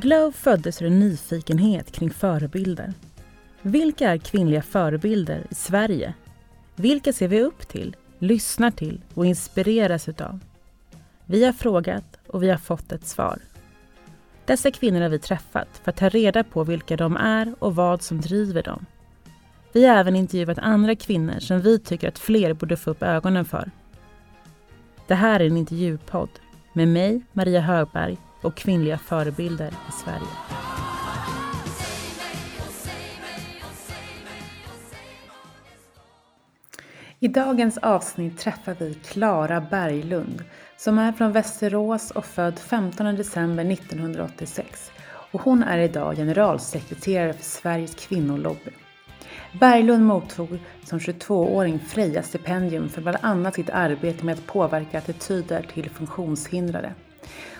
Glow föddes ur en nyfikenhet kring förebilder. Vilka är kvinnliga förebilder i Sverige? Vilka ser vi upp till, lyssnar till och inspireras utav? Vi har frågat och vi har fått ett svar. Dessa kvinnor har vi träffat för att ta reda på vilka de är och vad som driver dem. Vi har även intervjuat andra kvinnor som vi tycker att fler borde få upp ögonen för. Det här är en intervjupodd med mig, Maria Högberg och kvinnliga förebilder i Sverige. I dagens avsnitt träffar vi Klara Berglund som är från Västerås och född 15 december 1986 och hon är idag generalsekreterare för Sveriges kvinnolobby. Berglund mottog som 22-åring Freja stipendium för bland annat sitt arbete med att påverka attityder till funktionshindrade.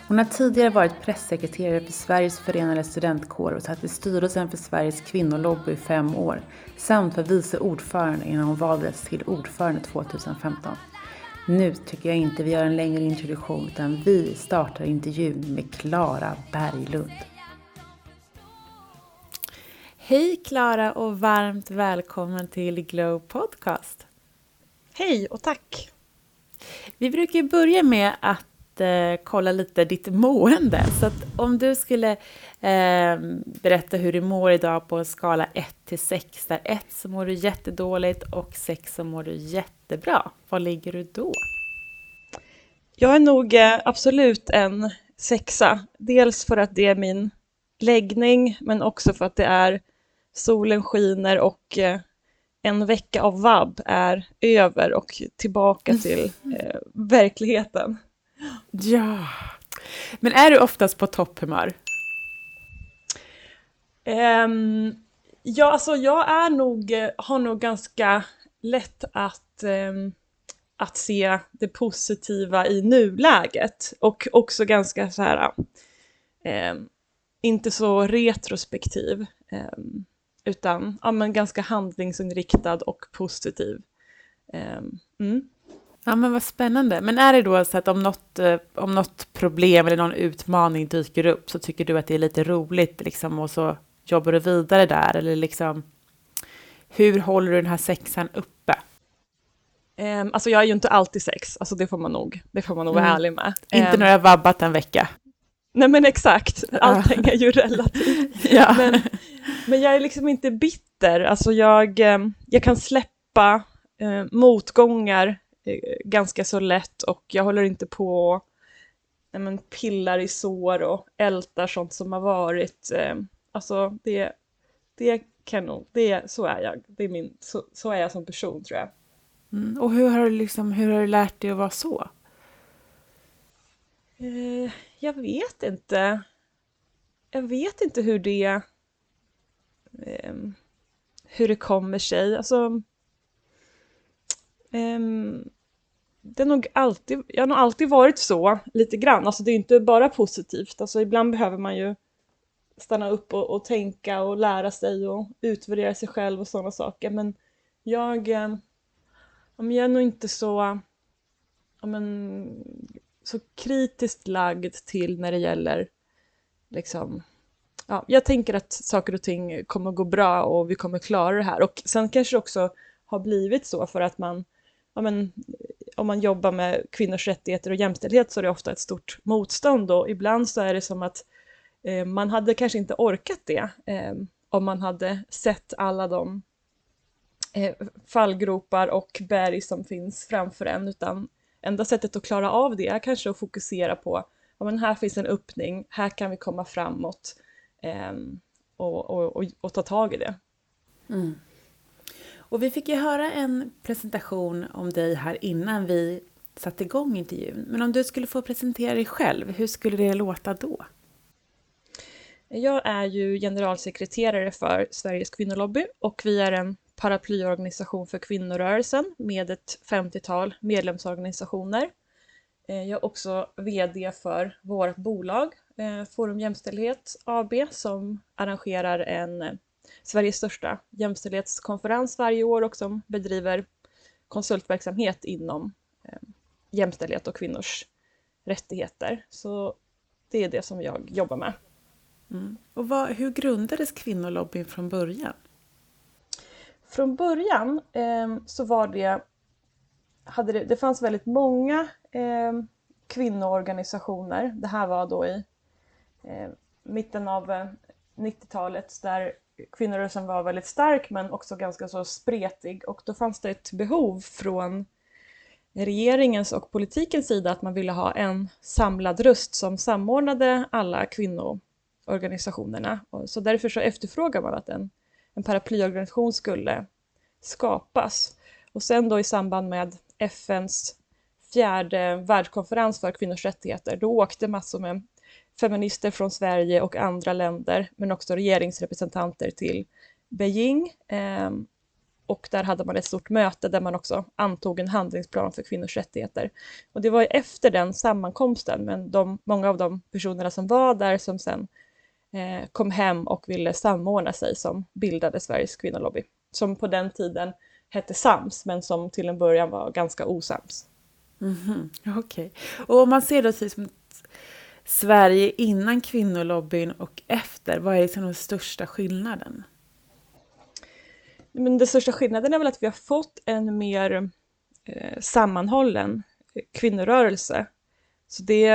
Hon har tidigare varit pressekreterare för Sveriges förenade studentkårer och satt i styrelsen för Sveriges kvinnolobby i fem år samt var vice ordförande innan hon valdes till ordförande 2015. Nu tycker jag inte vi gör en längre introduktion utan vi startar intervjun med Klara Berglund. Hej Klara och varmt välkommen till Glow Podcast. Hej och tack! Vi brukar börja med att eh, kolla lite ditt mående. Så att om du skulle eh, berätta hur du mår idag på en skala 1 till 6, där 1 så mår du jättedåligt och 6 så mår du jättebra. Var ligger du då? Jag är nog eh, absolut en sexa. Dels för att det är min läggning, men också för att det är solen skiner och eh, en vecka av vab är över och tillbaka mm. till eh, verkligheten. Ja. Men är du oftast på topphumör? Um, ja, alltså jag är nog, eh, har nog ganska lätt att, um, att se det positiva i nuläget och också ganska så här, um, inte så retrospektiv. Um, utan ja, men ganska handlingsinriktad och positiv. Um, mm. Ja men vad spännande. Men är det då så att om något, eh, om något problem eller någon utmaning dyker upp så tycker du att det är lite roligt liksom och så jobbar du vidare där eller liksom hur håller du den här sexan uppe? Um, alltså jag är ju inte alltid sex, alltså det får man nog, det får man nog vara mm. ärlig med. Inte um, när har vabbat en vecka? Nej men exakt, allting är ju relativt. ja. men, men jag är liksom inte bitter, alltså jag, eh, jag kan släppa eh, motgångar ganska så lätt och jag håller inte på nej men, pillar i sår och ältar sånt som har varit. Eh, alltså det, det kan nog, det, så är jag, det är min, så, så är jag som person tror jag. Mm. Och hur har, du liksom, hur har du lärt dig att vara så? Eh, jag vet inte. Jag vet inte hur det... Eh, hur det kommer sig. Alltså... Eh, det är nog alltid, jag har nog alltid varit så, lite grann. Alltså det är inte bara positivt. Alltså ibland behöver man ju stanna upp och, och tänka och lära sig och utvärdera sig själv och sådana saker. Men jag, eh, jag är nog inte så men, så kritiskt lagd till när det gäller liksom, ja, jag tänker att saker och ting kommer gå bra och vi kommer klara det här. Och sen kanske det också har blivit så för att man, ja, men, om man jobbar med kvinnors rättigheter och jämställdhet så är det ofta ett stort motstånd och ibland så är det som att eh, man hade kanske inte orkat det eh, om man hade sett alla de eh, fallgropar och berg som finns framför en utan enda sättet att klara av det är kanske att fokusera på ja, men här finns en öppning, här kan vi komma framåt eh, och, och, och, och, ta tag i det. Mm. Och vi fick ju höra en presentation om dig här innan vi satte igång intervjun. Men om du skulle få presentera dig själv, hur skulle det låta då? Jag är ju generalsekreterare för Sveriges kvinnolobby och vi är en paraplyorganisation för kvinnorörelsen med ett 50-tal medlemsorganisationer. Eh, jag är också VD för vårt bolag eh, Forum Jämställdhet AB som arrangerar en Sveriges största jämställdhetskonferens varje år och som bedriver konsultverksamhet inom jämställdhet och kvinnors rättigheter. Så det är det som jag jobbar med. Mm. Och vad, hur grundades kvinnolobbyn från början? Från början eh, så var det, hade det, det fanns väldigt många eh, kvinnoorganisationer. Det här var då i eh, mitten av 90-talet eh, där kvinnorörelsen var väldigt stark men också ganska så spretig och då fanns det ett behov från regeringens och politikens sida att man ville ha en samlad röst som samordnade alla kvinnoorganisationerna. Så därför så efterfrågar man att en, en paraplyorganisation skulle skapas. Och sen då i samband med FNs fjärde världskonferens för kvinnors rättigheter, då åkte massor med feminister från Sverige och andra länder, men också regeringsrepresentanter till Beijing. Ehm, och där hade man ett stort möte där man också antog en handlingsplan för kvinnors rättigheter. Och det var efter den sammankomsten, men de, många av de personerna som var där som sen eh, kom hem och ville samordna sig som bildade Sveriges kvinnolobby, som på den tiden hette SAMS, men som till en början var ganska osams. Mm -hmm. Okej. Okay. Och om man ser då som Sverige innan kvinnolobbyn och efter, vad är liksom den största skillnaden? Men den största skillnaden är väl att vi har fått en mer eh, sammanhållen eh, kvinnorörelse. Så det,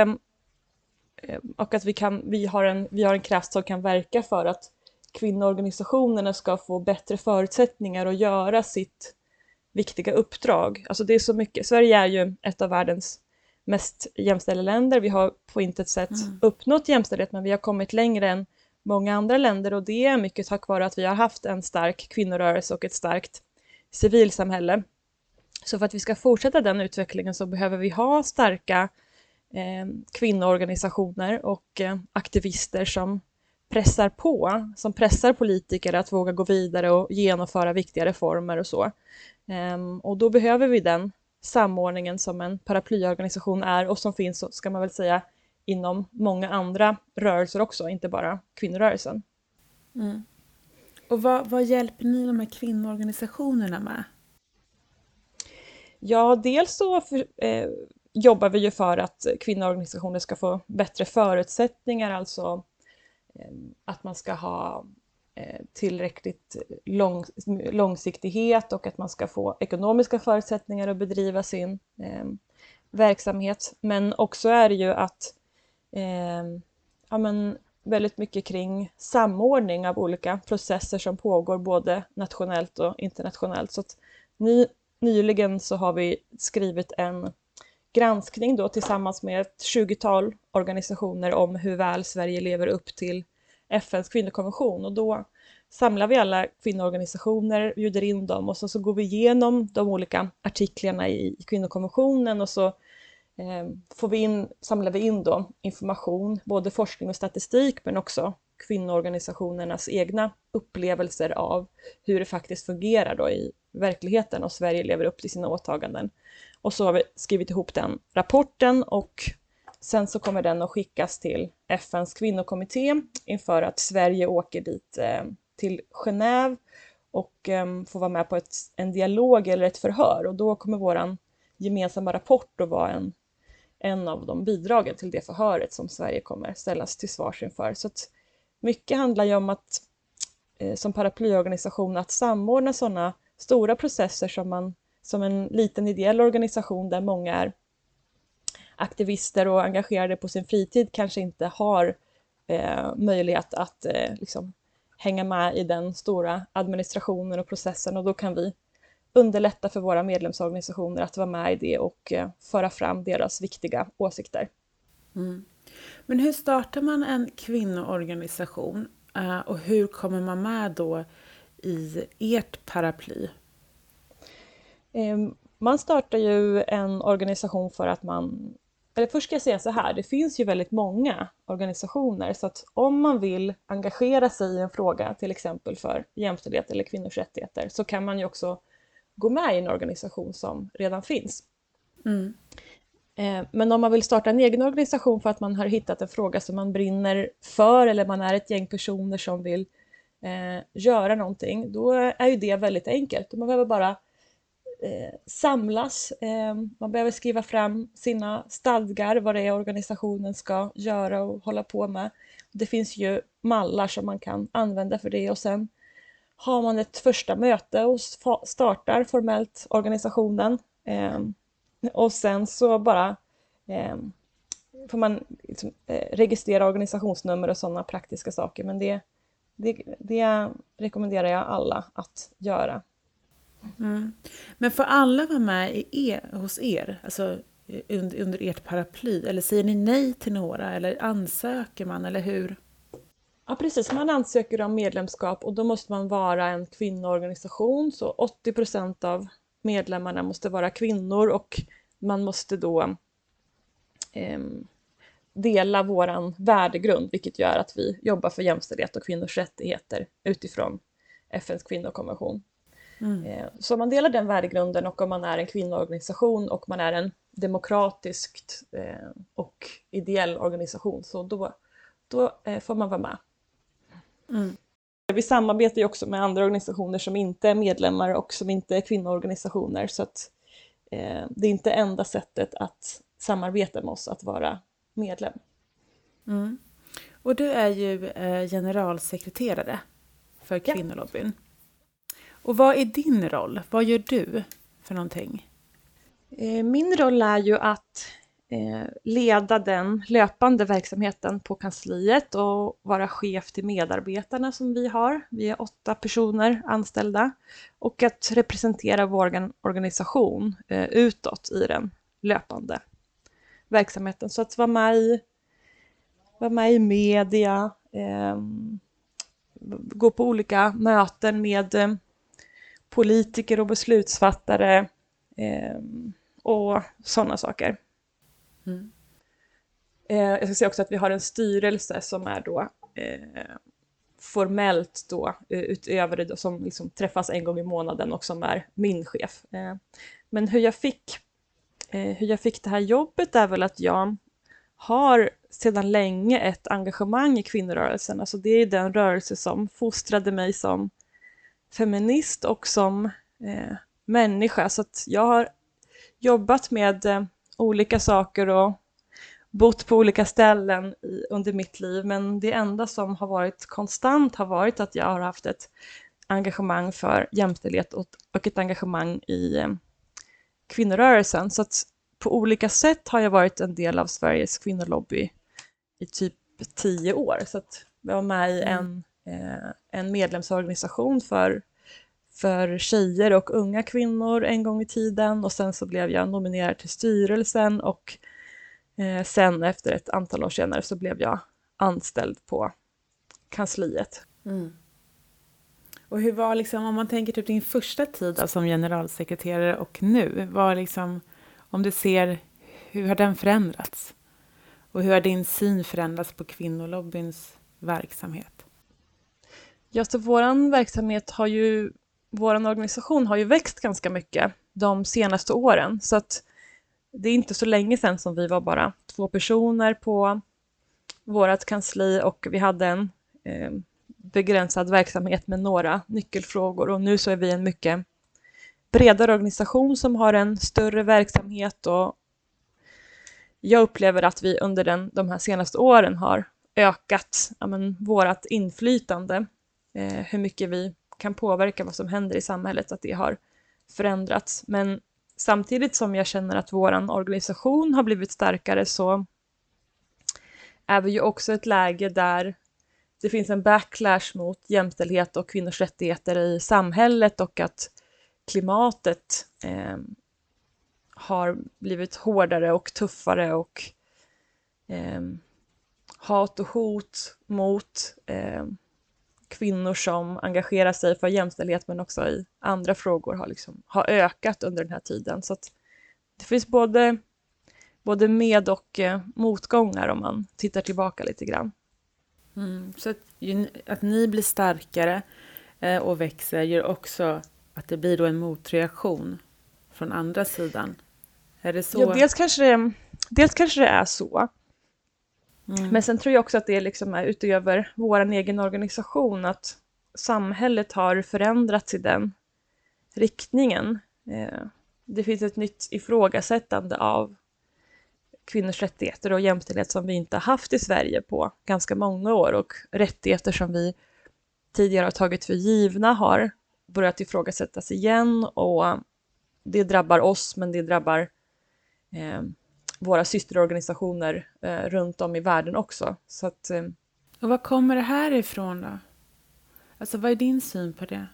eh, och att vi, kan, vi, har en, vi har en kraft som kan verka för att kvinnoorganisationerna ska få bättre förutsättningar att göra sitt viktiga uppdrag. Alltså det är så mycket, Sverige är ju ett av världens mest jämställda länder. Vi har på intet sätt mm. uppnått jämställdhet men vi har kommit längre än många andra länder och det är mycket tack vare att vi har haft en stark kvinnorörelse och ett starkt civilsamhälle. Så för att vi ska fortsätta den utvecklingen så behöver vi ha starka eh, kvinnoorganisationer och eh, aktivister som pressar på, som pressar politiker att våga gå vidare och genomföra viktiga reformer och så. Um, och då behöver vi den samordningen som en paraplyorganisation är och som finns, ska man väl säga, inom många andra rörelser också, inte bara kvinnorörelsen. Mm. Och vad, vad, hjälper ni de här kvinnoorganisationerna med? Ja, dels så för, eh, jobbar vi ju för att kvinnoorganisationer ska få bättre förutsättningar, alltså eh, att man ska ha Eh, tillräckligt lång, långsiktighet och att man ska få ekonomiska förutsättningar att bedriva sin eh, verksamhet. Men också är det ju att eh, ja, men väldigt mycket kring samordning av olika processer som pågår både nationellt och internationellt. Så att ny, nyligen så har vi skrivit en granskning då tillsammans med ett 20-tal organisationer om hur väl Sverige lever upp till FNs kvinnokonvention och då samlar vi alla kvinnoorganisationer, bjuder in dem och så, så går vi igenom de olika artiklarna i, i kvinnokonventionen och så eh, får vi in, samlar vi in då information, både forskning och statistik men också kvinnoorganisationernas egna upplevelser av hur det faktiskt fungerar då i verkligheten och Sverige lever upp till sina åtaganden. Och så har vi skrivit ihop den rapporten och Sen så kommer den att skickas till FNs kvinnokommitté inför att Sverige åker dit eh, till Genève och eh, får vara med på ett, en dialog eller ett förhör och då kommer vår gemensamma rapport att vara en, en av de bidragen till det förhöret som Sverige kommer ställas till svars inför. Så att mycket handlar ju om att eh, som paraplyorganisation att samordna sådana stora processer som man som en liten ideell organisation där många är aktivister och engagerade på sin fritid kanske inte har eh, möjlighet att eh, liksom, hänga med i den stora administrationen och processen och då kan vi underlätta för våra medlemsorganisationer att vara med i det och eh, föra fram deras viktiga åsikter. Mm. Men hur startar man en kvinnoorganisation eh, och hur kommer man med då i ert paraply? Ehm, man startar ju en organisation för att man eller först ska jag säga så här, det finns ju väldigt många organisationer så att om man vill engagera sig i en fråga, till exempel för jämställdhet eller kvinnors rättigheter, så kan man ju också gå med i en organisation som redan finns. Mm. Eh, men om man vill starta en egen organisation för att man har hittat en fråga som man brinner för eller man är ett gäng personer som vill eh, göra någonting, då är ju det väldigt enkelt. Man behöver bara Eh, samlas. Eh, man behöver skriva fram sina stadgar, vad det är organisationen ska göra och hålla på med. det finns ju mallar som man kan använda för det och sen har man ett första möte och startar formellt organisationen. Eh, och sen så bara eh, får man liksom, eh, registrera organisationsnummer och sådana praktiska saker. Men det, det, det rekommenderar jag alla att göra. Mm. Men får alla vara med i er, hos er, alltså eh, under, under ert paraply? Eller säger ni nej till några? Eller ansöker man, eller hur? Ja precis, man ansöker om medlemskap och då måste man vara en kvinnoorganisation så 80 procent av medlemmarna måste vara kvinnor och man måste då eh, dela våran värdegrund vilket gör att vi jobbar för jämställdhet och kvinnors rättigheter utifrån FNs kvinnokonvention. Mm. Eh, så om man delar den värdegrunden och om man är en kvinnoorganisation och man är en demokratiskt eh, och ideell organisation så då, då eh, får man vara med. Mm. Vi samarbetar ju också med andra organisationer som inte är medlemmar och som inte är kvinnoorganisationer så att det är inte enda sättet att samarbeta med oss att vara medlem. Mm. Och du är ju generalsekreterare för kvinnolobbyn. Och vad är din roll? Vad gör du för någonting? Eh, min roll är ju att eh, leda den löpande verksamheten på kansliet och vara chef till medarbetarna som vi har. Vi är åtta personer anställda och att representera vår organisation eh, utåt i den löpande verksamheten. Så att vara med i, vara med i media, ehm, gå på olika möten med politiker och beslutsfattare eh, och sådana saker. Mm. Eh, jag ska säga också att vi har en styrelse som är då eh, formellt då eh, utöver det då, som liksom träffas en gång i månaden och som är min chef. Eh, men hur jag, fick, eh, hur jag fick det här jobbet är väl att jag har sedan länge ett engagemang i kvinnorörelsen. Alltså det är den rörelse som fostrade mig som feminist och som eh, människa. Så att jag har jobbat med eh, olika saker och bott på olika ställen i, under mitt liv, men det enda som har varit konstant har varit att jag har haft ett engagemang för jämställdhet och, och ett engagemang i eh, kvinnorörelsen. Så att på olika sätt har jag varit en del av Sveriges kvinnolobby i typ tio år. Så att jag var med i en, mm. Eh, en medlemsorganisation för för tjejer och unga kvinnor en gång i tiden och sen så blev jag nominerad till styrelsen och eh, sen efter ett antal år senare så blev jag anställd på kansliet. Mm. Och hur var liksom, om man tänker typ din första tid alltså, som generalsekreterare och nu, var liksom, om du ser, hur har den förändrats? Och hur har din syn förändrats på kvinnolobbyns verksamhet? Ja, så vår verksamhet har ju vår organisation har ju växt ganska mycket de senaste åren, så att det är inte så länge sedan som vi var bara två personer på vårt kansli och vi hade en eh, begränsad verksamhet med några nyckelfrågor. Och nu så är vi en mycket bredare organisation som har en större verksamhet och jag upplever att vi under den, de här senaste åren har ökat ja, men, vårat inflytande, eh, hur mycket vi kan påverka vad som händer i samhället, att det har förändrats. Men samtidigt som jag känner att vår organisation har blivit starkare så är vi ju också ett läge där det finns en backlash mot jämställdhet och kvinnors rättigheter i samhället och att klimatet eh, har blivit hårdare och tuffare och eh, hat och hot mot eh, kvinnor som engagerar sig för jämställdhet men också i andra frågor har, liksom, har ökat under den här tiden. Så det finns både, både med och eh, motgångar om man tittar tillbaka lite grann. Mm, så att, att ni blir starkare eh, och växer gör också att det blir då en motreaktion från andra sidan. Är det så? Ja, dels kanske det, dels kanske det är så. Mm. Men sen tror jag också att det liksom är utöver vår egen organisation, att samhället har förändrats i den riktningen. Eh, det finns ett nytt ifrågasättande av kvinnors rättigheter och jämställdhet som vi inte har haft i Sverige på ganska många år och rättigheter som vi tidigare har tagit för givna har börjat ifrågasättas igen och det drabbar oss men det drabbar eh, våra systerorganisationer eh, runt om i världen också. Så att, eh, och var kommer det här ifrån då? Alltså vad är din syn på det?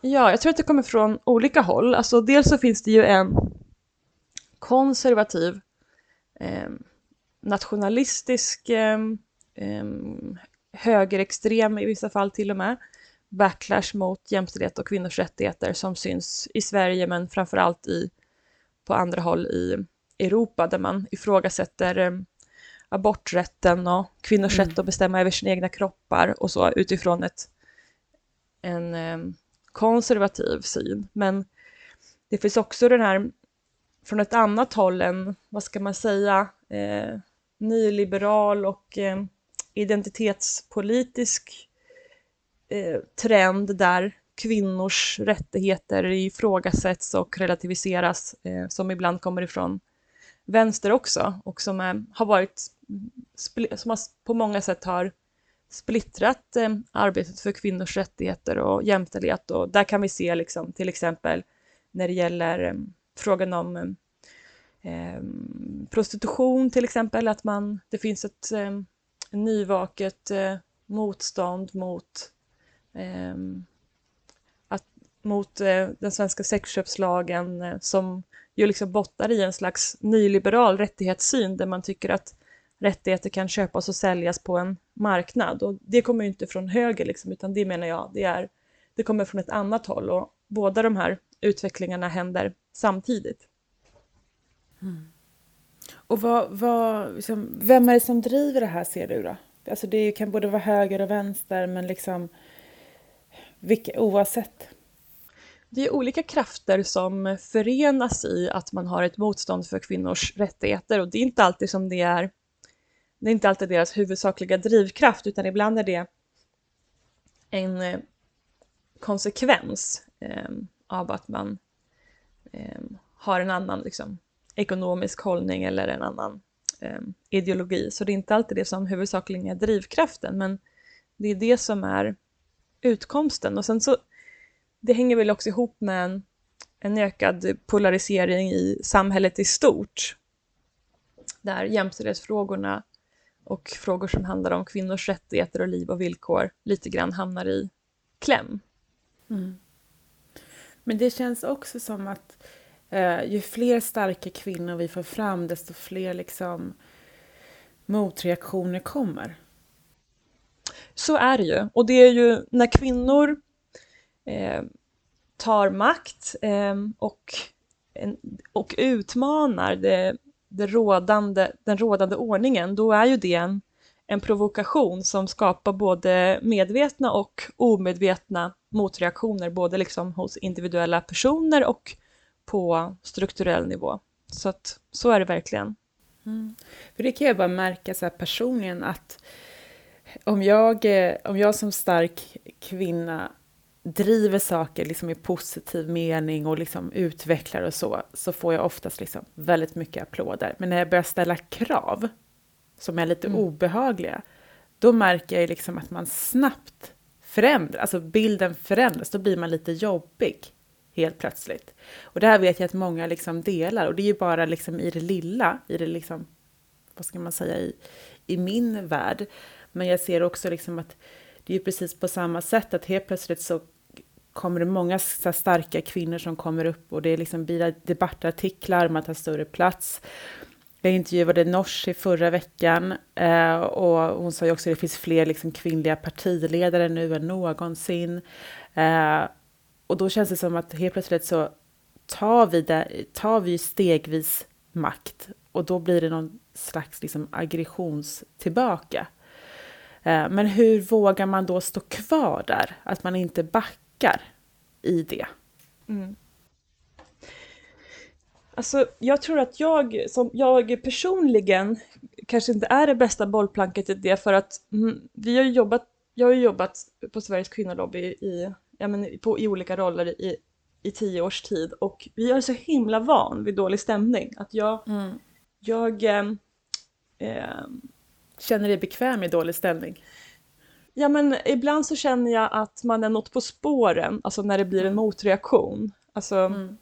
Ja, jag tror att det kommer från olika håll. Alltså dels så finns det ju en konservativ, eh, nationalistisk, eh, eh, högerextrem i vissa fall till och med, backlash mot jämställdhet och kvinnors rättigheter som syns i Sverige men framförallt i, på andra håll i Europa där man ifrågasätter eh, aborträtten och kvinnors mm. rätt att bestämma över sina egna kroppar och så utifrån ett, en eh, konservativ syn. Men det finns också den här från ett annat håll en, vad ska man säga, eh, nyliberal och eh, identitetspolitisk eh, trend där kvinnors rättigheter ifrågasätts och relativiseras, eh, som ibland kommer ifrån vänster också och som är, har varit, som har, på många sätt har splittrat eh, arbetet för kvinnors rättigheter och jämställdhet. Och där kan vi se liksom, till exempel när det gäller eh, frågan om eh, eh prostitution till exempel, att man, det finns ett eh, nyvaket eh, motstånd mot, eh, mot eh, den svenska sexköpslagen eh, som ju liksom bottnar i en slags nyliberal rättighetssyn där man tycker att rättigheter kan köpas och säljas på en marknad. Och det kommer ju inte från höger, liksom, utan det menar jag, det, är, det kommer från ett annat håll. Och båda de här utvecklingarna händer samtidigt. Mm. Och vad, vad, liksom, vem är det som driver det här ser du då? Alltså det kan både vara höger och vänster, men liksom vilka, oavsett. Det är olika krafter som förenas i att man har ett motstånd för kvinnors rättigheter och det är inte alltid som det är det är inte alltid deras huvudsakliga drivkraft utan ibland är det en eh, konsekvens eh, av att man eh, har en annan liksom, ekonomisk hållning eller en annan eh, ideologi. Så det är inte alltid det som huvudsakligen är drivkraften, men det är det som är utkomsten. Och sen så, det hänger väl också ihop med en, en ökad polarisering i samhället i stort, där jämställdhetsfrågorna och frågor som handlar om kvinnors rättigheter och liv och villkor lite grann hamnar i kläm. Mm. Men det känns också som att eh, ju fler starka kvinnor vi får fram, desto fler liksom, motreaktioner kommer. Så är det ju. Och det är ju när kvinnor eh, tar makt eh, och, och utmanar det det rådande, den rådande ordningen, då är ju det en, en provokation som skapar både medvetna och omedvetna motreaktioner, både liksom hos individuella personer och på strukturell nivå. Så att så är det verkligen. Mm. För det kan jag bara märka så personligen att om jag, eh, om jag som stark kvinna driver saker liksom i positiv mening och liksom utvecklar och så, så får jag oftast liksom väldigt mycket applåder. Men när jag börjar ställa krav som är lite mm. obehagliga, då märker jag liksom att man snabbt förändras, alltså bilden förändras, då blir man lite jobbig helt plötsligt. Och det här vet jag att många liksom delar, och det är ju bara liksom i det lilla, i det liksom, vad ska man säga, i, i min värld. Men jag ser också liksom att det är precis på samma sätt att helt plötsligt så kommer det många så starka kvinnor som kommer upp och det är liksom debattartiklar, man tar större plats. Jag intervjuade Norsi förra veckan eh, och hon sa ju också att det finns fler liksom kvinnliga partiledare nu än någonsin. Eh, och då känns det som att helt plötsligt så tar vi, det, tar vi stegvis makt och då blir det någon slags liksom aggressions tillbaka. Eh, men hur vågar man då stå kvar där? Att man inte backar i det? Mm. Alltså, jag tror att jag, som jag personligen kanske inte är det bästa bollplanket i det för att mm, vi har jobbat, jag har jobbat på Sveriges kvinnolobby i, ja, men, på, i olika roller i, i tio års tid och vi är så himla van vid dålig stämning att jag, mm. jag, eh, Eh, Känner dig bekväm i dålig ställning? Ja men ibland så känner jag att man är något på spåren, alltså när det blir en Mm. motreaktion. Alltså, Mm.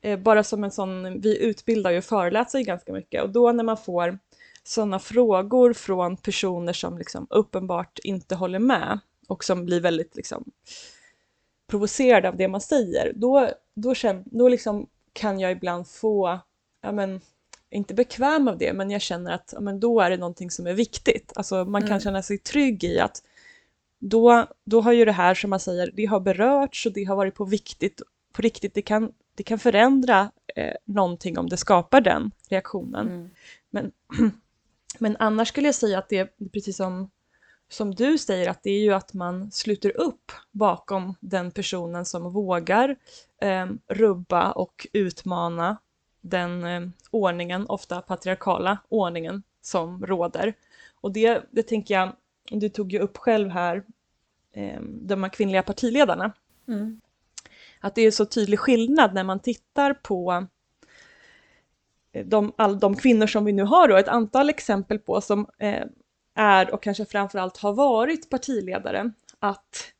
eh, bara som en sån, vi utbildar ju ju ganska mycket och då när man får sådana frågor från personer som liksom uppenbart inte håller med och som blir väldigt liksom provocerade av det man säger, då, då, känn, då liksom kan jag ibland få, ja men, inte bekväm av det, men jag känner att ja, men då är det någonting som är viktigt. Alltså man kan Mm. känna sig trygg i att då, då har ju det här som man säger, det har berörts och det har varit på viktigt, på riktigt, det kan, det kan förändra eh, någonting om det skapar den reaktionen. Mm. Men, men annars skulle jag säga att det är precis som, som du säger, att det är ju att man sluter upp bakom den personen som vågar eh, rubba och utmana den eh, ordningen, ofta patriarkala ordningen som råder. Och det, det tänker jag, du tog ju upp själv här, eh, de här kvinnliga partiledarna, Mm. att det är så tydlig skillnad när man tittar på eh, de, all, de kvinnor som vi nu har då, ett antal exempel på som eh, är och kanske framförallt har varit partiledare, att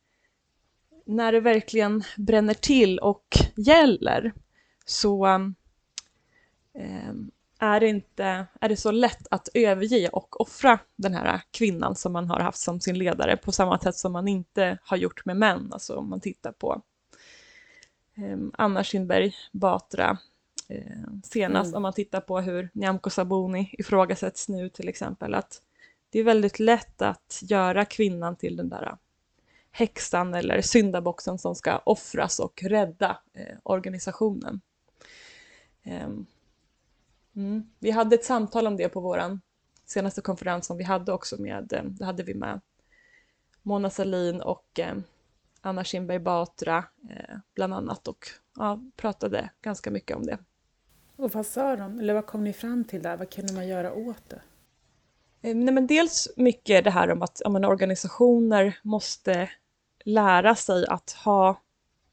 när det verkligen bränner till och gäller så är, det inte, är det så lätt att överge och offra den här kvinnan som man har haft som sin ledare på samma sätt som man inte har gjort med män, alltså om man tittar på eh, Anna Kinberg Batra eh, senast, Mm. om man tittar på hur Nyamko Sabuni ifrågasätts nu till exempel, att det är väldigt lätt att göra kvinnan till den där häxan eller syndaboxen som ska offras och rädda eh, organisationen. Ehm, mm. Vi hade ett samtal om det på vår senaste konferens som vi hade också med, eh, då hade vi med Mona Sahlin och eh, Anna Kinberg Batra eh, bland annat och ja, pratade ganska mycket om det. Och vad sa de? Eller vad kom ni fram till där? Vad kunde man göra åt det? Nej, men dels mycket det här om att ja, men, organisationer måste lära sig att ha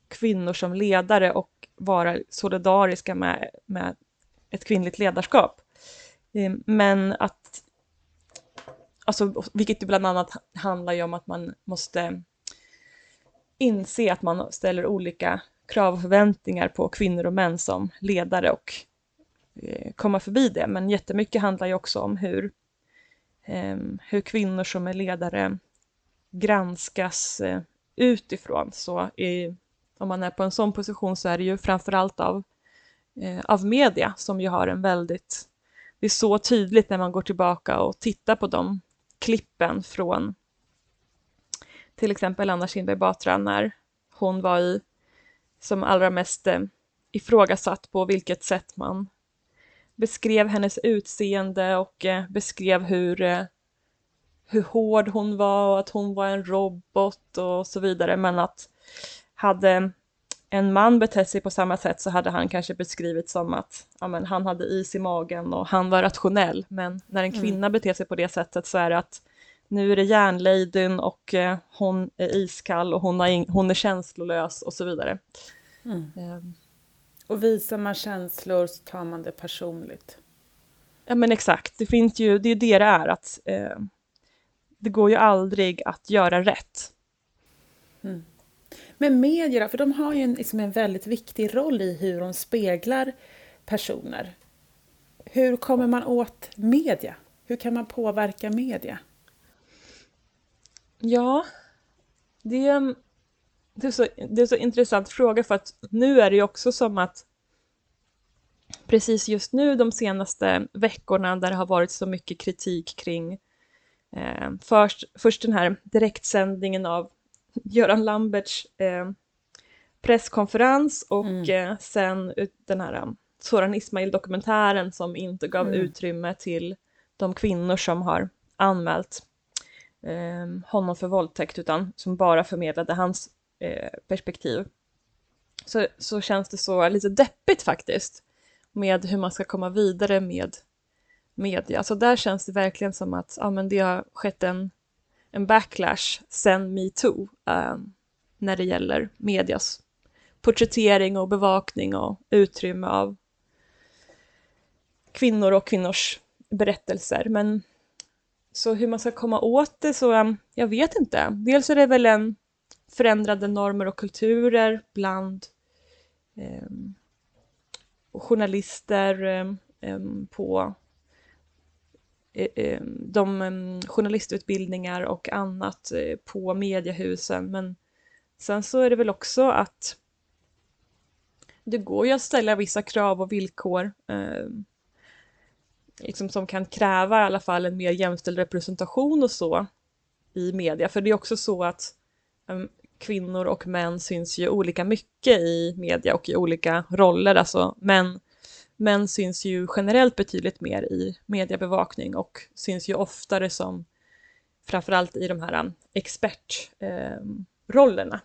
kvinnor som ledare och vara solidariska med, med ett kvinnligt ledarskap. Ehm, men att, alltså, vilket ju bland annat handlar ju om att man måste inse att man ställer olika krav och förväntningar på kvinnor och män som ledare och eh, komma förbi det. Men jättemycket handlar ju också om hur ehm, hur kvinnor som är ledare granskas eh, utifrån. Så i, om man är på en sån position så är det ju framförallt av, eh, av media som ju har en väldigt, det är så tydligt när man går tillbaka och tittar på de klippen från till exempel Anna Kinberg Batra när hon var i, som allra mest eh, ifrågasatt på vilket sätt man beskrev hennes utseende och eh, beskrev hur, eh, hur hård hon var och att hon var en robot och så vidare. Men att hade en man betett sig på samma sätt så hade han kanske beskrivit som att ja, men han hade is i magen och han var rationell. Men när en Mm. kvinna beter sig på det sättet så är det att nu är det järnladyn och eh, hon är iskall och hon, har hon är känslolös och så vidare. Mm. Ehm, Och visar man känslor så tar man det personligt. Ja men exakt, det finns ju, det är det det är att eh, det går ju aldrig att göra rätt. Men media då? För de har ju en, liksom en väldigt viktig roll i hur de speglar personer. Hur kommer man åt media? Hur kan man påverka media? Ja, det är, en- det är, så, det är så intressant fråga för att nu är det ju också som att precis just nu de senaste veckorna där det har varit så mycket kritik kring eh, först, först den här direktsändningen av Göran Lamberts eh, presskonferens och Mm. eh, sen den här um, Soran Ismail-dokumentären som inte gav Mm. utrymme till de kvinnor som har anmält eh, honom för våldtäkt utan som bara förmedlade hans eh, perspektiv. Så, så känns det så lite deppigt faktiskt med hur man ska komma vidare med media. Alltså där känns det verkligen som att ja, men det har skett en, en backlash sen metoo eh, när det gäller medias porträttering och bevakning och utrymme av kvinnor och kvinnors berättelser. Men så hur man ska komma åt det så, eh, jag vet inte. Dels är det väl en förändrade normer och kulturer bland eh, journalister eh, eh på Eh, eh, de journalistutbildningar och annat eh, på mediehusen. Men sen så är det väl också att det går ju att ställa vissa krav och villkor eh, liksom som kan kräva i alla fall en mer jämställd representation och så i media. För det är också så att kvinnor och män syns ju olika mycket i media och i olika roller. Alltså män, män syns ju generellt betydligt mer i mediebevakning och syns ju oftare som framförallt i de här um, expertrollerna. Eh,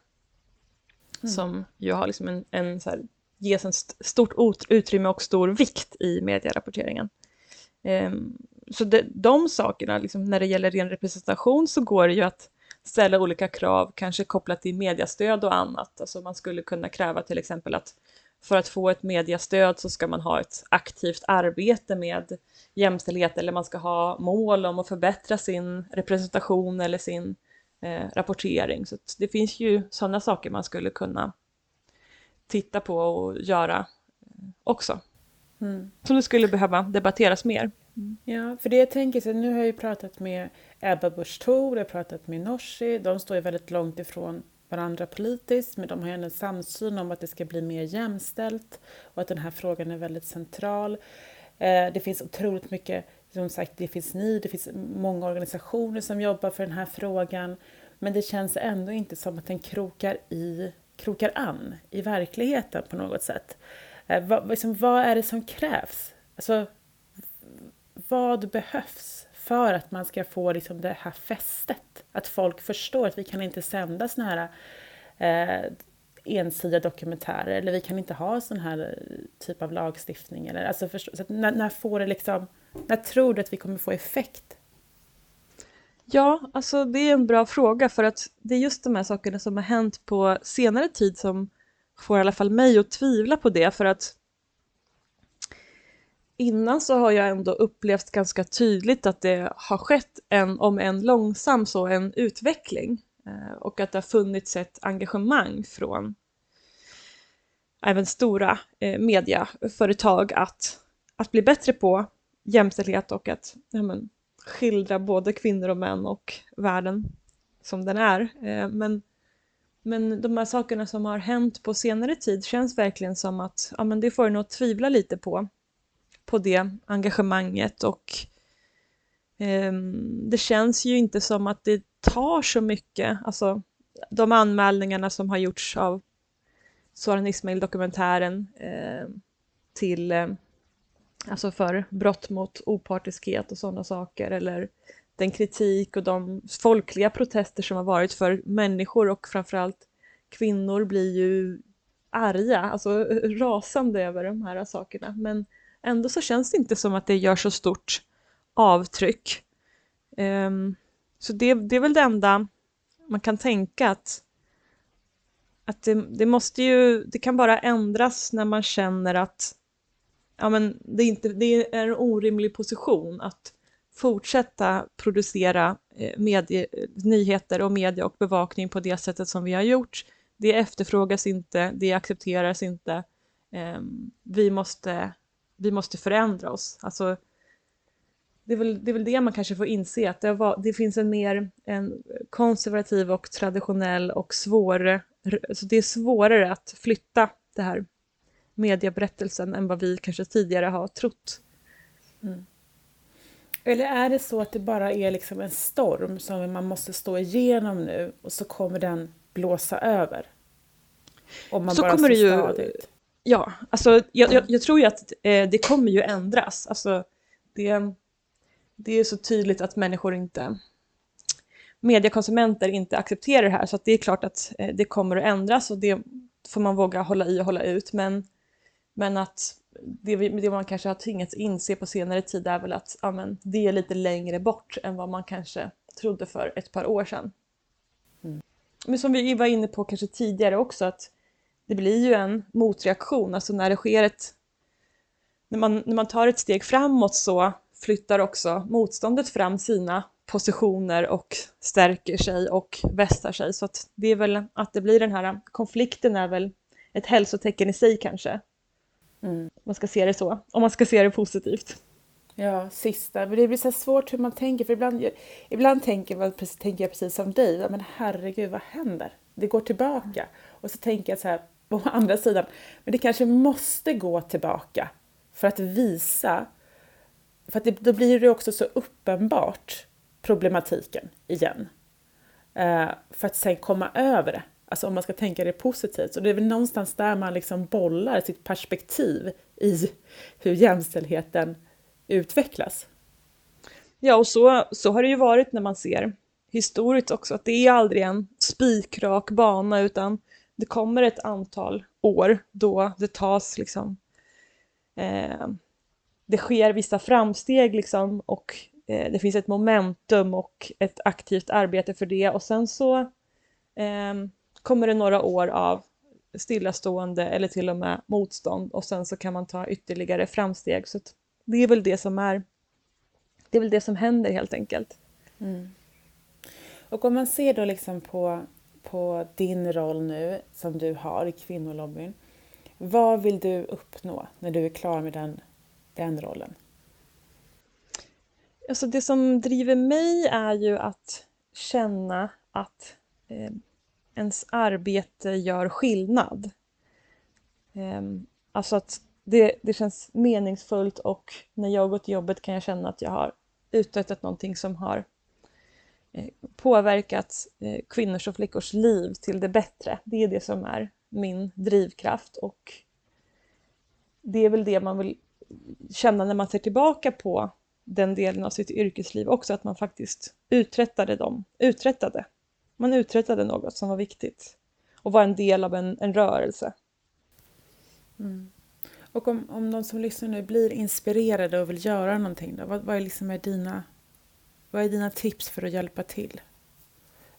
mm. Som ju har liksom en, en så här, ges en st stort utrymme och stor vikt i medierapporteringen. Ehm, så det, de sakerna, liksom, när det gäller ren representation så går det ju att ställa olika krav, kanske kopplat till mediastöd och annat. Alltså man skulle kunna kräva till exempel att för att få ett mediastöd så ska man ha ett aktivt arbete med jämställdhet eller man ska ha mål om att förbättra sin representation eller sin eh, rapportering. Så det finns ju sådana saker man skulle kunna titta på och göra eh, också. Mm. Som det skulle behöva debatteras mer. Mm. Ja, för det jag tänker, så nu har jag ju pratat med Ebba Busch Thor, jag har pratat med Nooshi, de står ju väldigt långt ifrån varandra politiskt, men de har en samsyn om att det ska bli mer jämställt och att den här frågan är väldigt central. Eh, det finns otroligt mycket, som sagt, det finns ni, det finns många organisationer som jobbar för den här frågan, men det känns ändå inte som att den krokar i krokar an i verkligheten på något sätt. Eh, vad, liksom, vad är det som krävs? Alltså, vad behövs för att man ska få liksom, det här fästet? Att folk förstår att vi kan inte sända såna här eh, ensidiga dokumentärer eller vi kan inte ha sån här eh, typ av lagstiftning. Eller, alltså, förstå, så när, när, får det liksom, när tror du att vi kommer få effekt? Ja, alltså det är en bra fråga för att det är just de här sakerna som har hänt på senare tid som får i alla fall mig att tvivla på det för att innan så har jag ändå upplevt ganska tydligt att det har skett en, om en långsam så, en utveckling eh, och att det har funnits ett engagemang från även stora eh, mediaföretag att, att bli bättre på jämställdhet och att ja, men, skildra både kvinnor och män och världen som den är. Eh, men men de här sakerna som har hänt på senare tid känns verkligen som att ja, men det får en att tvivla lite på, på det engagemanget och eh, det känns ju inte som att det tar så mycket, alltså de anmälningarna som har gjorts av Soran Ismail-dokumentären eh, till, eh, alltså för brott mot opartiskhet och sådana saker eller den kritik och de folkliga protester som har varit för människor och framförallt kvinnor blir ju arga, alltså rasande över de här sakerna. Men ändå så känns det inte som att det gör så stort avtryck. Um, så det, det är väl det enda man kan tänka att, att det, det, måste ju, det kan bara ändras när man känner att ja, men det, är inte, det är en orimlig position att fortsätta producera eh, medie, nyheter och media och bevakning på det sättet som vi har gjort. Det efterfrågas inte, det accepteras inte. Um, vi, måste, vi måste förändra oss. Alltså, det är, väl, det är väl det man kanske får inse, att det, var, det finns en mer en konservativ och traditionell och svår, så det är svårare att flytta det här medieberättelsen än vad vi kanske tidigare har trott. Mm. Eller är det så att det bara är liksom en storm som man måste stå igenom nu och så kommer den blåsa över? Om man så bara kommer det ju, stadigt. Ja, alltså jag, jag, jag, tror ju att eh, det kommer ju ändras. Alltså, det, det är så tydligt att människor inte mediekonsumenter inte accepterar det här så det är klart att eh, det kommer att ändras och det får man våga hålla i och hålla ut men, men att det, det man kanske har tvingats inse på senare tid är väl att ja, men, det är lite längre bort än vad man kanske trodde för ett par år sedan. Mm. Men som vi var inne på kanske tidigare också att det blir ju en motreaktion, alltså när det sker ett när man, när man tar ett steg framåt så flyttar också motståndet fram sina positioner och stärker sig och vässar sig. Så att det är väl att det blir den här konflikten är väl ett hälsotecken i sig kanske. Mm. Man ska se det så, om man ska se det positivt. Ja, sista. Men det blir så svårt hur man tänker, för ibland, ibland tänker, man, tänker jag precis som dig, men herregud, vad händer? Det går tillbaka. Och så tänker jag så här, å andra sidan, men det kanske måste gå tillbaka för att visa, för att det, då blir det också så uppenbart problematiken igen. Eh, för att sen komma över det, alltså om man ska tänka det positivt. Så det är väl någonstans där man liksom bollar sitt perspektiv i hur jämställdheten utvecklas. Ja, och så, så har det ju varit när man ser historiskt också, att det är aldrig en spikrak bana utan det kommer ett antal år då det tas liksom eh, det sker vissa framsteg liksom och eh, det finns ett momentum och ett aktivt arbete för det och sen så eh, kommer det några år av stillastående eller till och med motstånd och sen så kan man ta ytterligare framsteg. Så det är väl det som är det är väl det som händer helt enkelt. Mm. Och om man ser då liksom på, på din roll nu som du har i kvinnolobbyn. Vad vill du uppnå när du är klar med den, den rollen? Alltså det som driver mig är ju att känna att eh, ens arbete gör skillnad. Eh, alltså att det, det känns meningsfullt och när jag går till jobbet kan jag känna att jag har uträttat någonting som har Eh, påverkat eh, kvinnors och flickors liv till det bättre. Det är det som är min drivkraft och det är väl det man vill känna när man ser tillbaka på den delen av sitt yrkesliv också, att man faktiskt uträttade dem, uträttade. Man uträttade något som var viktigt och var en del av en, en rörelse. Mm. Och om, om de som lyssnar nu blir inspirerade och vill göra någonting, då, vad, vad, är liksom är dina, vad är dina tips för att hjälpa till?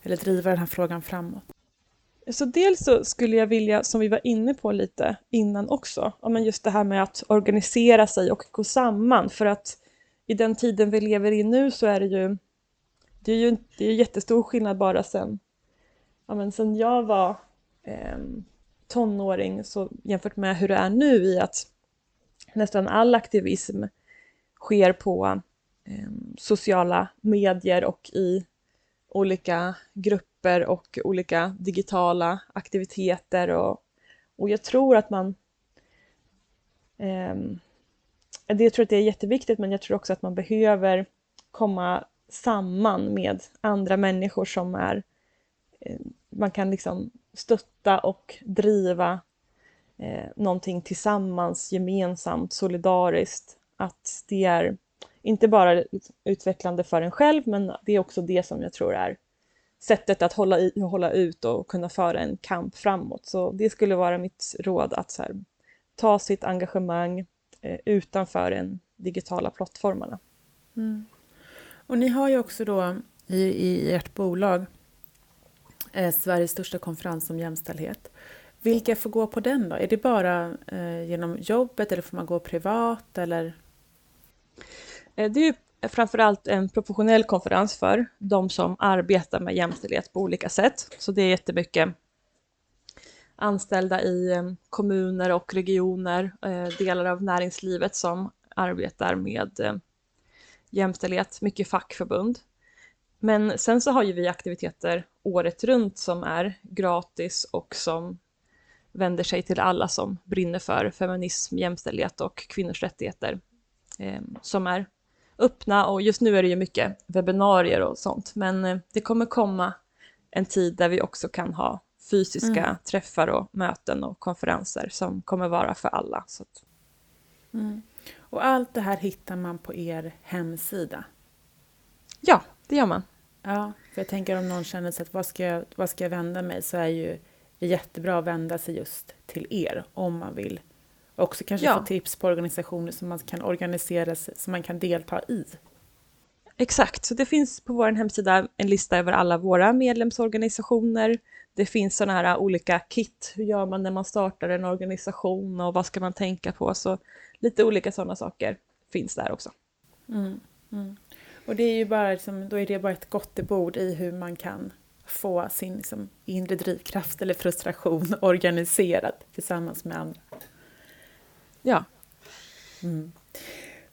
Eller driva den här frågan framåt? Så dels så skulle jag vilja, som vi var inne på lite innan också, men just det här med att organisera sig och gå samman för att i den tiden vi lever i nu så är det ju det är ju det är jättestor skillnad bara sen, ja, men sen jag var eh, tonåring så jämfört med hur det är nu i att nästan all aktivism sker på Ehm, sociala medier och i olika grupper och olika digitala aktiviteter och, och jag tror att man eh, jag tror att det är jätteviktigt men jag tror också att man behöver komma samman med andra människor som är eh, man kan liksom stötta och driva eh, någonting tillsammans, gemensamt, solidariskt. Att det är inte bara liksom utvecklande för en själv, men det är också det som jag tror är sättet att hålla, i, hålla ut och kunna föra en kamp framåt. Så det skulle vara mitt råd att så här, ta sitt engagemang eh, utanför den digitala plattformarna. Mm. Och ni har ju också då i, i ert bolag eh, Sveriges största konferens om jämställdhet. Vilka får gå på den då? Är det bara eh, genom jobbet eller får man gå privat eller? Eh, det är ju framförallt en professionell konferens för de som arbetar med jämställdhet på olika sätt. Så det är jättemycket anställda i eh, kommuner och regioner, eh, delar av näringslivet som arbetar med jämställdhet, mycket fackförbund. Men sen så har ju vi aktiviteter året runt som är gratis och som vänder sig till alla som brinner för feminism, jämställdhet och kvinnors rättigheter. Eh, som är öppna och just nu är det ju mycket webbinarier och sånt men eh, det kommer komma en tid där vi också kan ha fysiska mm. träffar och möten och konferenser som kommer vara för alla. Så att... mm. Och allt det här hittar man på er hemsida? Ja, det gör man. Ja, för jag tänker om någon känner sig att vad ska jag, vad ska jag vända mig så är ju det jättebra att vända sig just till er om man vill. Också kanske ja. få tips på organisationer som man kan organisera sig, som man kan delta i. Exakt, så det finns på vår hemsida en lista över alla våra medlemsorganisationer. Det finns sådana här olika kit, hur gör man när man startar en organisation och vad ska man tänka på? Så lite olika sådana saker finns där också. Mm, mm. Och det är ju bara, liksom, då är det bara ett gottebord i hur man kan få sin liksom, inre drivkraft eller frustration organiserad tillsammans med andra. Ja. Mm.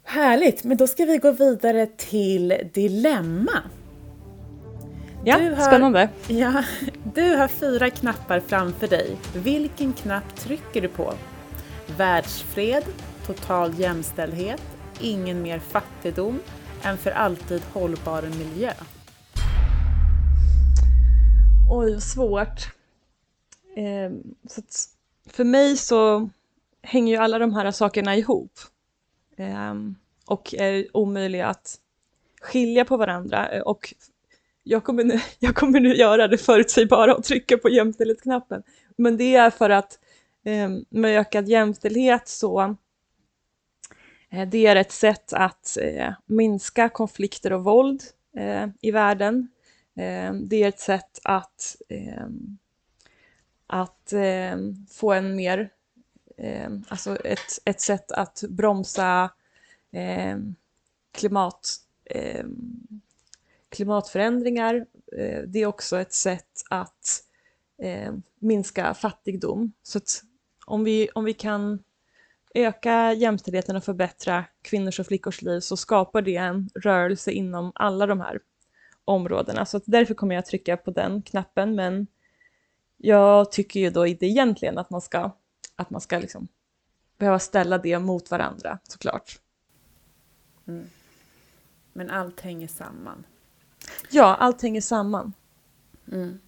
Härligt, men då ska vi gå vidare till dilemma. Ja, har, spännande. Ja, du har fyra knappar framför dig. Vilken knapp trycker du på? Världsfred, total jämställdhet, ingen mer fattigdom, en för alltid hållbar miljö. Oj, svårt. Eh, så för mig så hänger ju alla de här sakerna ihop eh, och är omöjliga att skilja på varandra. Eh, och jag kommer nu, jag kommer nu göra det förutsägbara och trycka på jämställdhetsknappen. Men det är för att eh, med ökad jämställdhet så eh, det är ett sätt att eh, minska konflikter och våld eh, i världen. Eh, det är ett sätt att, eh, att ehm, få en mer, Eh, alltså ett, ett sätt att bromsa eh, klimat eh, klimatförändringar. Eh, det är också ett sätt att eh, minska fattigdom. Så att om vi, om vi kan öka jämställdheten och förbättra kvinnors och flickors liv så skapar det en rörelse inom alla de här områdena. Så att därför kommer jag trycka på den knappen. Men jag tycker ju då inte egentligen att man ska, att man ska liksom behöva ställa det mot varandra såklart. Mm. Men allt hänger samman. Ja, allt hänger samman. Mm.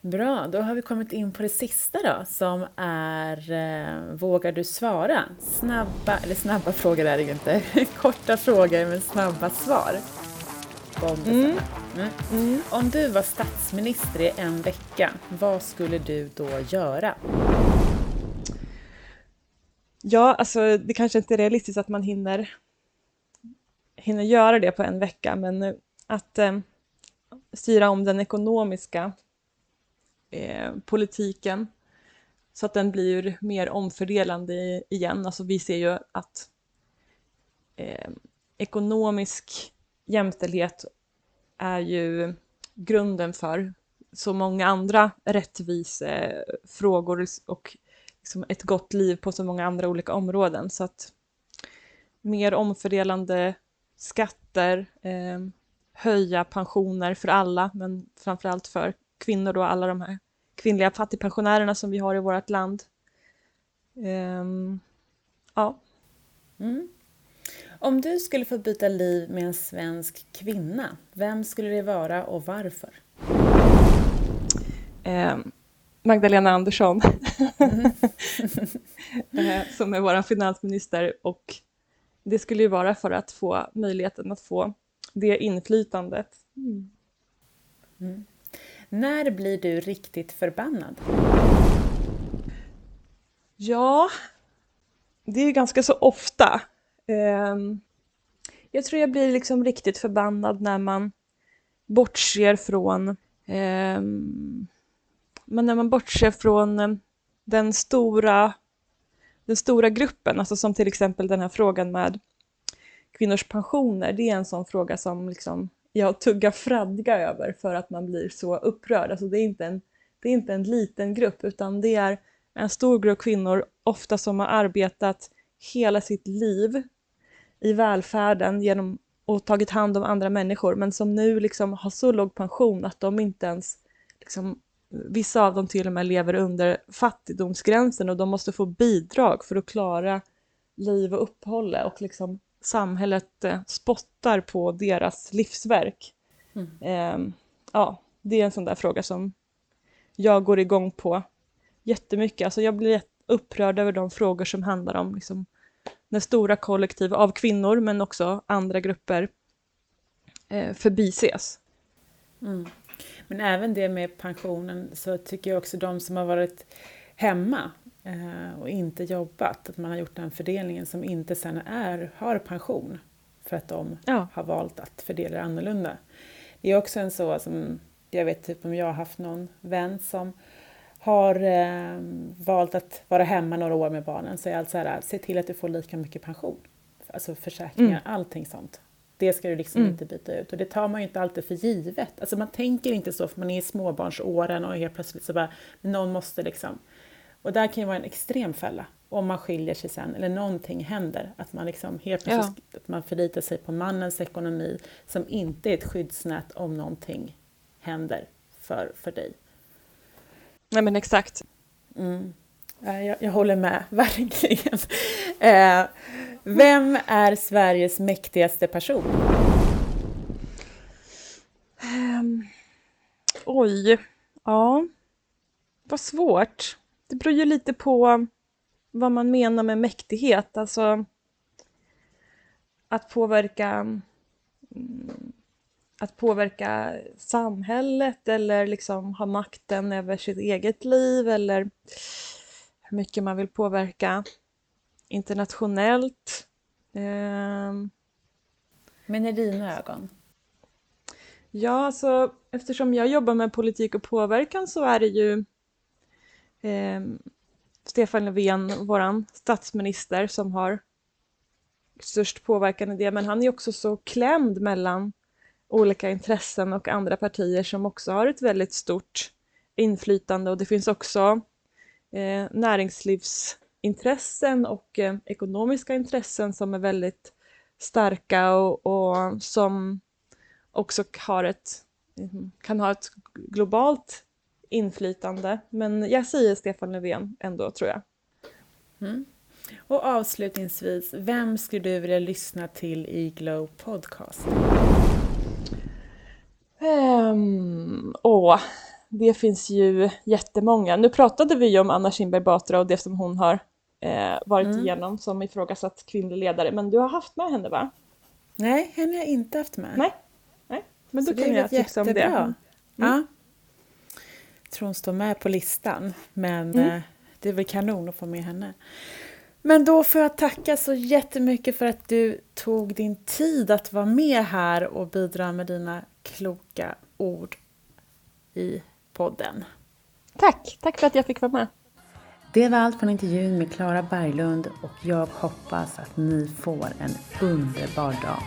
Bra, då har vi kommit in på det sista då, som är eh, Vågar du svara? Snabba, eller snabba frågor är det ju inte, korta frågor men snabba svar. Mm. Mm. Mm. Om du var statsminister i en vecka, vad skulle du då göra? Ja, alltså det kanske inte är realistiskt att man hinner, hinner göra det på en vecka, men eh, att eh, styra om den ekonomiska eh, politiken så att den blir mer omfördelande igen. Alltså vi ser ju att eh, ekonomisk jämställdhet är ju grunden för så många andra rättvisefrågor och liksom ett gott liv på så många andra olika områden. Så att mer omfördelande skatter, eh, höja pensioner för alla, men framförallt för kvinnor och alla de här kvinnliga fattigpensionärerna som vi har i vårt land. Um, ja. Mm. Om du skulle få byta liv med en svensk kvinna, vem skulle det vara och varför? Um, Magdalena Andersson, mm. som är vår finansminister och det skulle ju vara för att få möjligheten att få det inflytandet. Mm. Mm. När blir du riktigt förbannad? Ja, det är ganska så ofta. Ehm, jag tror jag blir liksom riktigt förbannad när man bortser från ehm, men när man bortser från eh, den stora, den stora gruppen, alltså som till exempel den här frågan med kvinnors pensioner, det är en sån fråga som liksom jag tuggar fradga över för att man blir så upprörd. Alltså det, är inte en, det är inte en liten grupp utan det är en stor grupp kvinnor, ofta som har arbetat hela sitt liv i välfärden genom och tagit hand om andra människor men som nu liksom har så låg pension att de inte ens, liksom, vissa av dem till och med lever under fattigdomsgränsen och de måste få bidrag för att klara liv och uppehålle och liksom samhället eh, spottar på deras livsverk. Mm. Eh, ja, det är en sån där fråga som jag går igång på jättemycket. Alltså jag blir upprörd över de frågor som handlar om liksom, den stora kollektiv av kvinnor men också andra grupper eh, förbises. Mm. Men även det med pensionen så tycker jag också de som har varit hemma eh, och inte jobbat, att man har gjort den fördelningen som inte sen är, har pension för att de ja. har valt att fördela det annorlunda. Det är också en så som, jag vet typ om jag har haft någon vän som har eh, valt att vara hemma några år med barnen så är allt så här, se till att du får lika mycket pension. Alltså försäkringar, mm. allting sånt. Det ska du liksom mm. inte byta ut. Och det tar man ju inte alltid för givet. Alltså man tänker inte så för man är i småbarnsåren och helt plötsligt så bara, någon måste liksom. Och där kan ju vara en extrem fälla om man skiljer sig sen eller någonting händer. Att man liksom helt plötsligt ja. att man förlitar sig på mannens ekonomi som inte är ett skyddsnät om någonting händer för, för dig. Nej men exakt. Mm. Jag, jag håller med, verkligen. Eh, vem är Sveriges mäktigaste person? Um, oj, ja. Vad svårt. Det beror ju lite på vad man menar med mäktighet. Alltså att påverka mm, att påverka samhället eller liksom ha makten över sitt eget liv eller hur mycket man vill påverka internationellt. Um, Men i dina ögon? Ja, alltså eftersom jag jobbar med politik och påverkan så är det ju eh, Stefan Löfven, våran statsminister, som har störst påverkan i det, men han är också så klämd mellan olika intressen och andra partier som också har ett väldigt stort inflytande och det finns också eh, näringslivsintressen och eh, ekonomiska intressen som är väldigt starka och, och som också har ett, kan ha ett globalt inflytande. Men jag säger Stefan Löfven ändå, tror jag. Mm. Och avslutningsvis, vem skulle du vilja lyssna till i Glow Podcast? Um, åh, det finns ju jättemånga. Nu pratade vi ju om Anna Kinberg Batra och det som hon har eh, varit mm. igenom som ifrågasatt kvinnlig ledare, men du har haft med henne va? Nej, henne har jag inte haft med. Nej, Nej. men då Så kan jag tipsa om det. Mm. Ja. Jag tror hon står med på listan, men mm. eh, det är väl kanon att få med henne. Men då får jag tacka så jättemycket för att du tog din tid att vara med här och bidra med dina kloka ord i podden. Tack! Tack för att jag fick vara med. Det var allt från intervjun med Klara Berglund och jag hoppas att ni får en underbar dag.